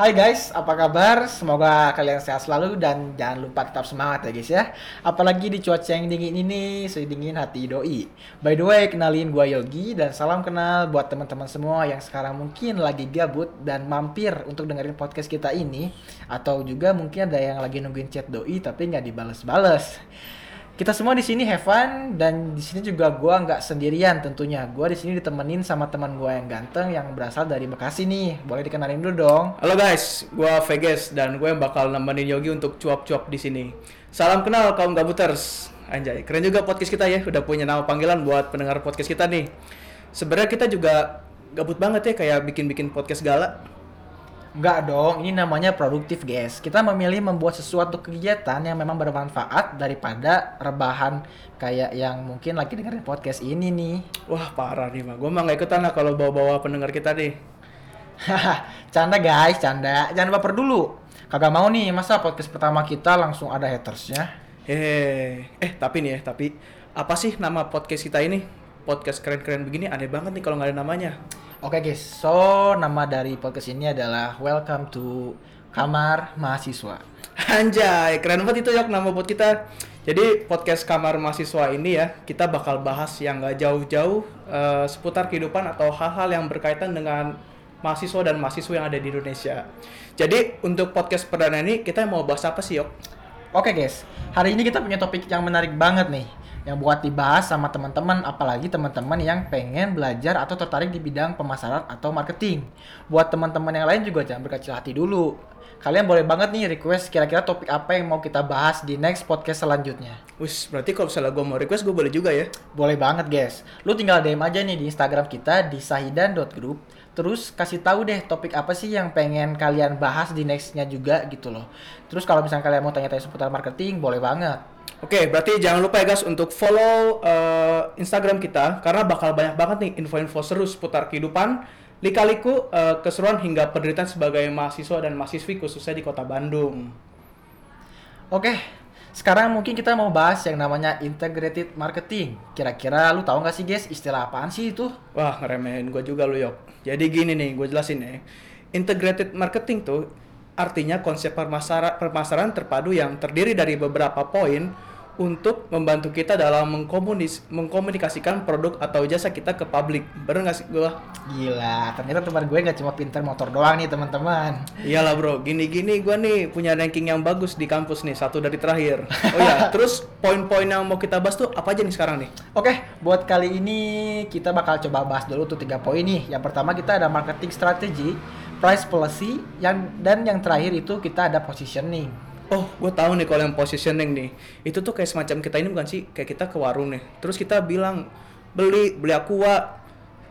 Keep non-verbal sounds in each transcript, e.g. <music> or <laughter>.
Hai guys, apa kabar? Semoga kalian sehat selalu dan jangan lupa tetap semangat ya guys ya. Apalagi di cuaca yang dingin ini, sedingin hati doi. By the way, kenalin gua Yogi dan salam kenal buat teman-teman semua yang sekarang mungkin lagi gabut dan mampir untuk dengerin podcast kita ini atau juga mungkin ada yang lagi nungguin chat doi tapi nggak dibales-bales. Kita semua di sini have fun dan di sini juga gua nggak sendirian tentunya. Gua di sini ditemenin sama teman gua yang ganteng yang berasal dari Bekasi nih. Boleh dikenalin dulu dong. Halo guys, gua Vegas dan gue yang bakal nemenin Yogi untuk cuap-cuap di sini. Salam kenal kaum gabuters. Anjay, keren juga podcast kita ya, udah punya nama panggilan buat pendengar podcast kita nih. Sebenarnya kita juga gabut banget ya kayak bikin-bikin podcast gala. Enggak dong, ini namanya produktif guys. Kita memilih membuat sesuatu kegiatan yang memang bermanfaat daripada rebahan kayak yang mungkin lagi dengerin podcast ini nih. Wah, parah nih, mah. Gua mah nggak ikutan lah kalau bawa-bawa pendengar kita nih. Hahaha, canda guys, canda. Jangan baper dulu. Kagak mau nih, masa podcast pertama kita langsung ada hatersnya? Hehehe. Eh, tapi nih ya, tapi apa sih nama podcast kita ini? Podcast keren-keren begini aneh banget nih kalau nggak ada namanya. Oke guys, so nama dari podcast ini adalah Welcome to Kamar Mahasiswa. Anjay, keren banget itu Yok nama buat kita. Jadi podcast kamar mahasiswa ini ya, kita bakal bahas yang nggak jauh-jauh eh, seputar kehidupan atau hal-hal yang berkaitan dengan mahasiswa dan mahasiswa yang ada di Indonesia. Jadi untuk podcast perdana ini kita mau bahas apa sih Yok? Oke guys, hari ini kita punya topik yang menarik banget nih yang buat dibahas sama teman-teman apalagi teman-teman yang pengen belajar atau tertarik di bidang pemasaran atau marketing. Buat teman-teman yang lain juga jangan berkecil hati dulu. Kalian boleh banget nih request kira-kira topik apa yang mau kita bahas di next podcast selanjutnya. Wis, berarti kalau misalnya gue mau request gue boleh juga ya? Boleh banget guys. Lu tinggal DM aja nih di Instagram kita di sahidan.group. Terus kasih tahu deh topik apa sih yang pengen kalian bahas di nextnya juga gitu loh. Terus kalau misalnya kalian mau tanya-tanya seputar marketing, boleh banget. Oke, berarti jangan lupa ya guys untuk follow eh, Instagram kita karena bakal banyak banget nih info-info seru seputar kehidupan, lika-liku, eh, keseruan hingga penderitaan sebagai mahasiswa dan mahasiswi khususnya di Kota Bandung. Oke, sekarang mungkin kita mau bahas yang namanya integrated marketing. Kira-kira lu tahu nggak sih guys istilah apaan sih itu? Wah, ngeremehin gue juga lu, Yok. Jadi gini nih, gue jelasin ya. Integrated marketing tuh artinya konsep permasara- permasalahan terpadu yang terdiri dari beberapa poin untuk membantu kita dalam mengkomunis mengkomunikasikan produk atau jasa kita ke publik. Bener nggak sih gue? Gila, ternyata teman gue nggak cuma pinter motor doang nih teman-teman. Iyalah bro, gini-gini gue nih punya ranking yang bagus di kampus nih, satu dari terakhir. Oh ya, <laughs> terus poin-poin yang mau kita bahas tuh apa aja nih sekarang nih? Oke, buat kali ini kita bakal coba bahas dulu tuh tiga poin nih. Yang pertama kita ada marketing strategy, price policy, yang dan yang terakhir itu kita ada positioning. Oh, gue tahu nih kalau yang positioning nih, itu tuh kayak semacam kita ini bukan sih, kayak kita ke warung nih, terus kita bilang beli beli aqua,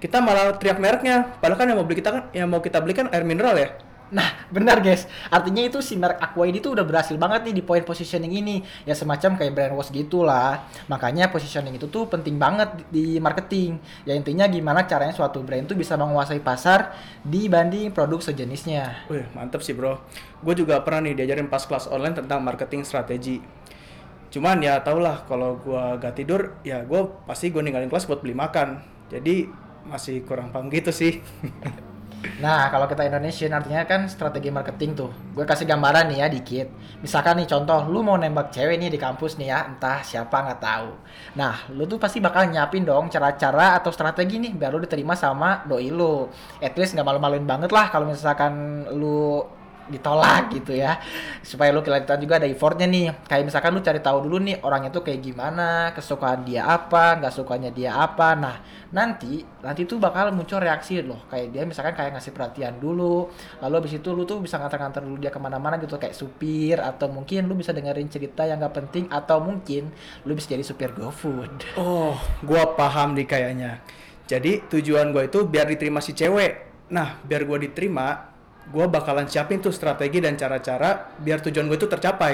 kita malah teriak mereknya, padahal kan yang mau beli kita kan, yang mau kita beli kan air mineral ya. Nah, benar guys. Artinya itu si merek Aqua ini tuh udah berhasil banget nih di poin positioning ini. Ya semacam kayak brand wash gitu lah. Makanya positioning itu tuh penting banget di marketing. Ya intinya gimana caranya suatu brand tuh bisa menguasai pasar dibanding produk sejenisnya. Wih, mantep sih bro. Gue juga pernah nih diajarin pas kelas online tentang marketing strategi. Cuman ya tau lah kalau gue gak tidur, ya gue pasti gue ninggalin kelas buat beli makan. Jadi masih kurang paham gitu sih. <laughs> Nah, kalau kita Indonesian artinya kan strategi marketing tuh. Gue kasih gambaran nih ya dikit. Misalkan nih contoh, lu mau nembak cewek nih di kampus nih ya, entah siapa nggak tahu. Nah, lu tuh pasti bakal nyiapin dong cara-cara atau strategi nih biar lu diterima sama doi lu. At least nggak malu-maluin banget lah kalau misalkan lu ditolak gitu ya. Supaya lu kelihatan juga ada effortnya nih. Kayak misalkan lu cari tahu dulu nih orangnya tuh kayak gimana kesukaan dia apa nggak sukanya dia apa. Nah nanti nanti tuh bakal muncul reaksi loh. Kayak dia misalkan kayak ngasih perhatian dulu lalu abis itu lu tuh bisa nganter-nganter dulu dia ke mana-mana gitu. Kayak supir atau mungkin lu bisa dengerin cerita yang gak penting atau mungkin lu bisa jadi supir GoFood. Oh, gua paham nih kayaknya. Jadi tujuan gua itu biar diterima si cewek. Nah, biar gua diterima, gua bakalan siapin tuh strategi dan cara-cara biar tujuan gue itu tercapai.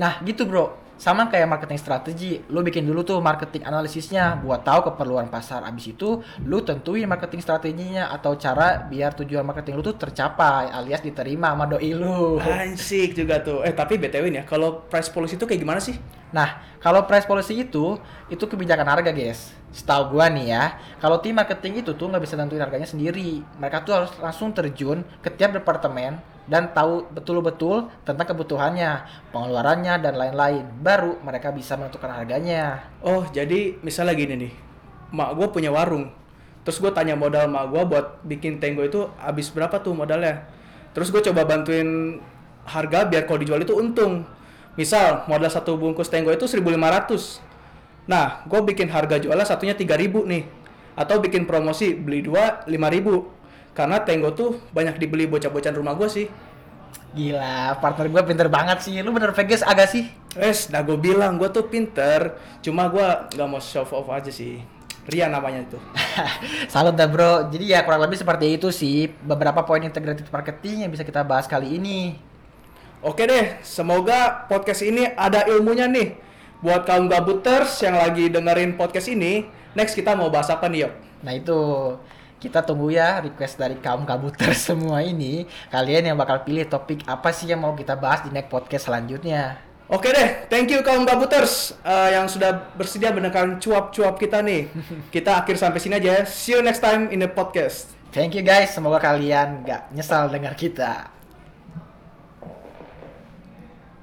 Nah gitu bro, sama kayak marketing strategi, lu bikin dulu tuh marketing analisisnya buat tahu keperluan pasar. Abis itu lu tentuin marketing strateginya atau cara biar tujuan marketing lu tuh tercapai alias diterima sama doi lu. Asik juga tuh. Eh, tapi BTW nih ya, kalau price policy itu kayak gimana sih? Nah, kalau price policy itu, itu kebijakan harga, guys. Setahu gua nih ya, kalau tim marketing itu tuh nggak bisa tentuin harganya sendiri. Mereka tuh harus langsung terjun ke tiap departemen dan tahu betul-betul tentang kebutuhannya, pengeluarannya dan lain-lain. Baru mereka bisa menentukan harganya. Oh, jadi misalnya gini nih. Mak gue punya warung. Terus gue tanya modal mak gue buat bikin tenggo itu habis berapa tuh modalnya. Terus gue coba bantuin harga biar kalau dijual itu untung. Misal modal satu bungkus tenggo itu 1500. Nah, gue bikin harga jualnya satunya 3000 nih. Atau bikin promosi beli dua 5000. Karena tenggo tuh banyak dibeli bocah-bocahan rumah gue sih. Gila, partner gue pinter banget sih. Lu bener Vegas agak sih? Wes, nah gue bilang gue tuh pinter. Cuma gue nggak mau show off aja sih. Ria namanya itu. <laughs> Salut dah bro. Jadi ya kurang lebih seperti itu sih beberapa poin integrated marketing yang bisa kita bahas kali ini. Oke deh, semoga podcast ini ada ilmunya nih. Buat kaum gabuters yang lagi dengerin podcast ini, next kita mau bahas apa nih, Yok? Nah itu kita tunggu ya request dari kaum kabuter <laughs> semua ini. Kalian yang bakal pilih topik apa sih yang mau kita bahas di next podcast selanjutnya. Oke deh, thank you kaum gabuters uh, yang sudah bersedia mendengarkan cuap-cuap kita nih. <laughs> Kita akhir sampai sini aja. ya. See you next time in the podcast. Thank you guys, semoga kalian gak nyesal dengar kita.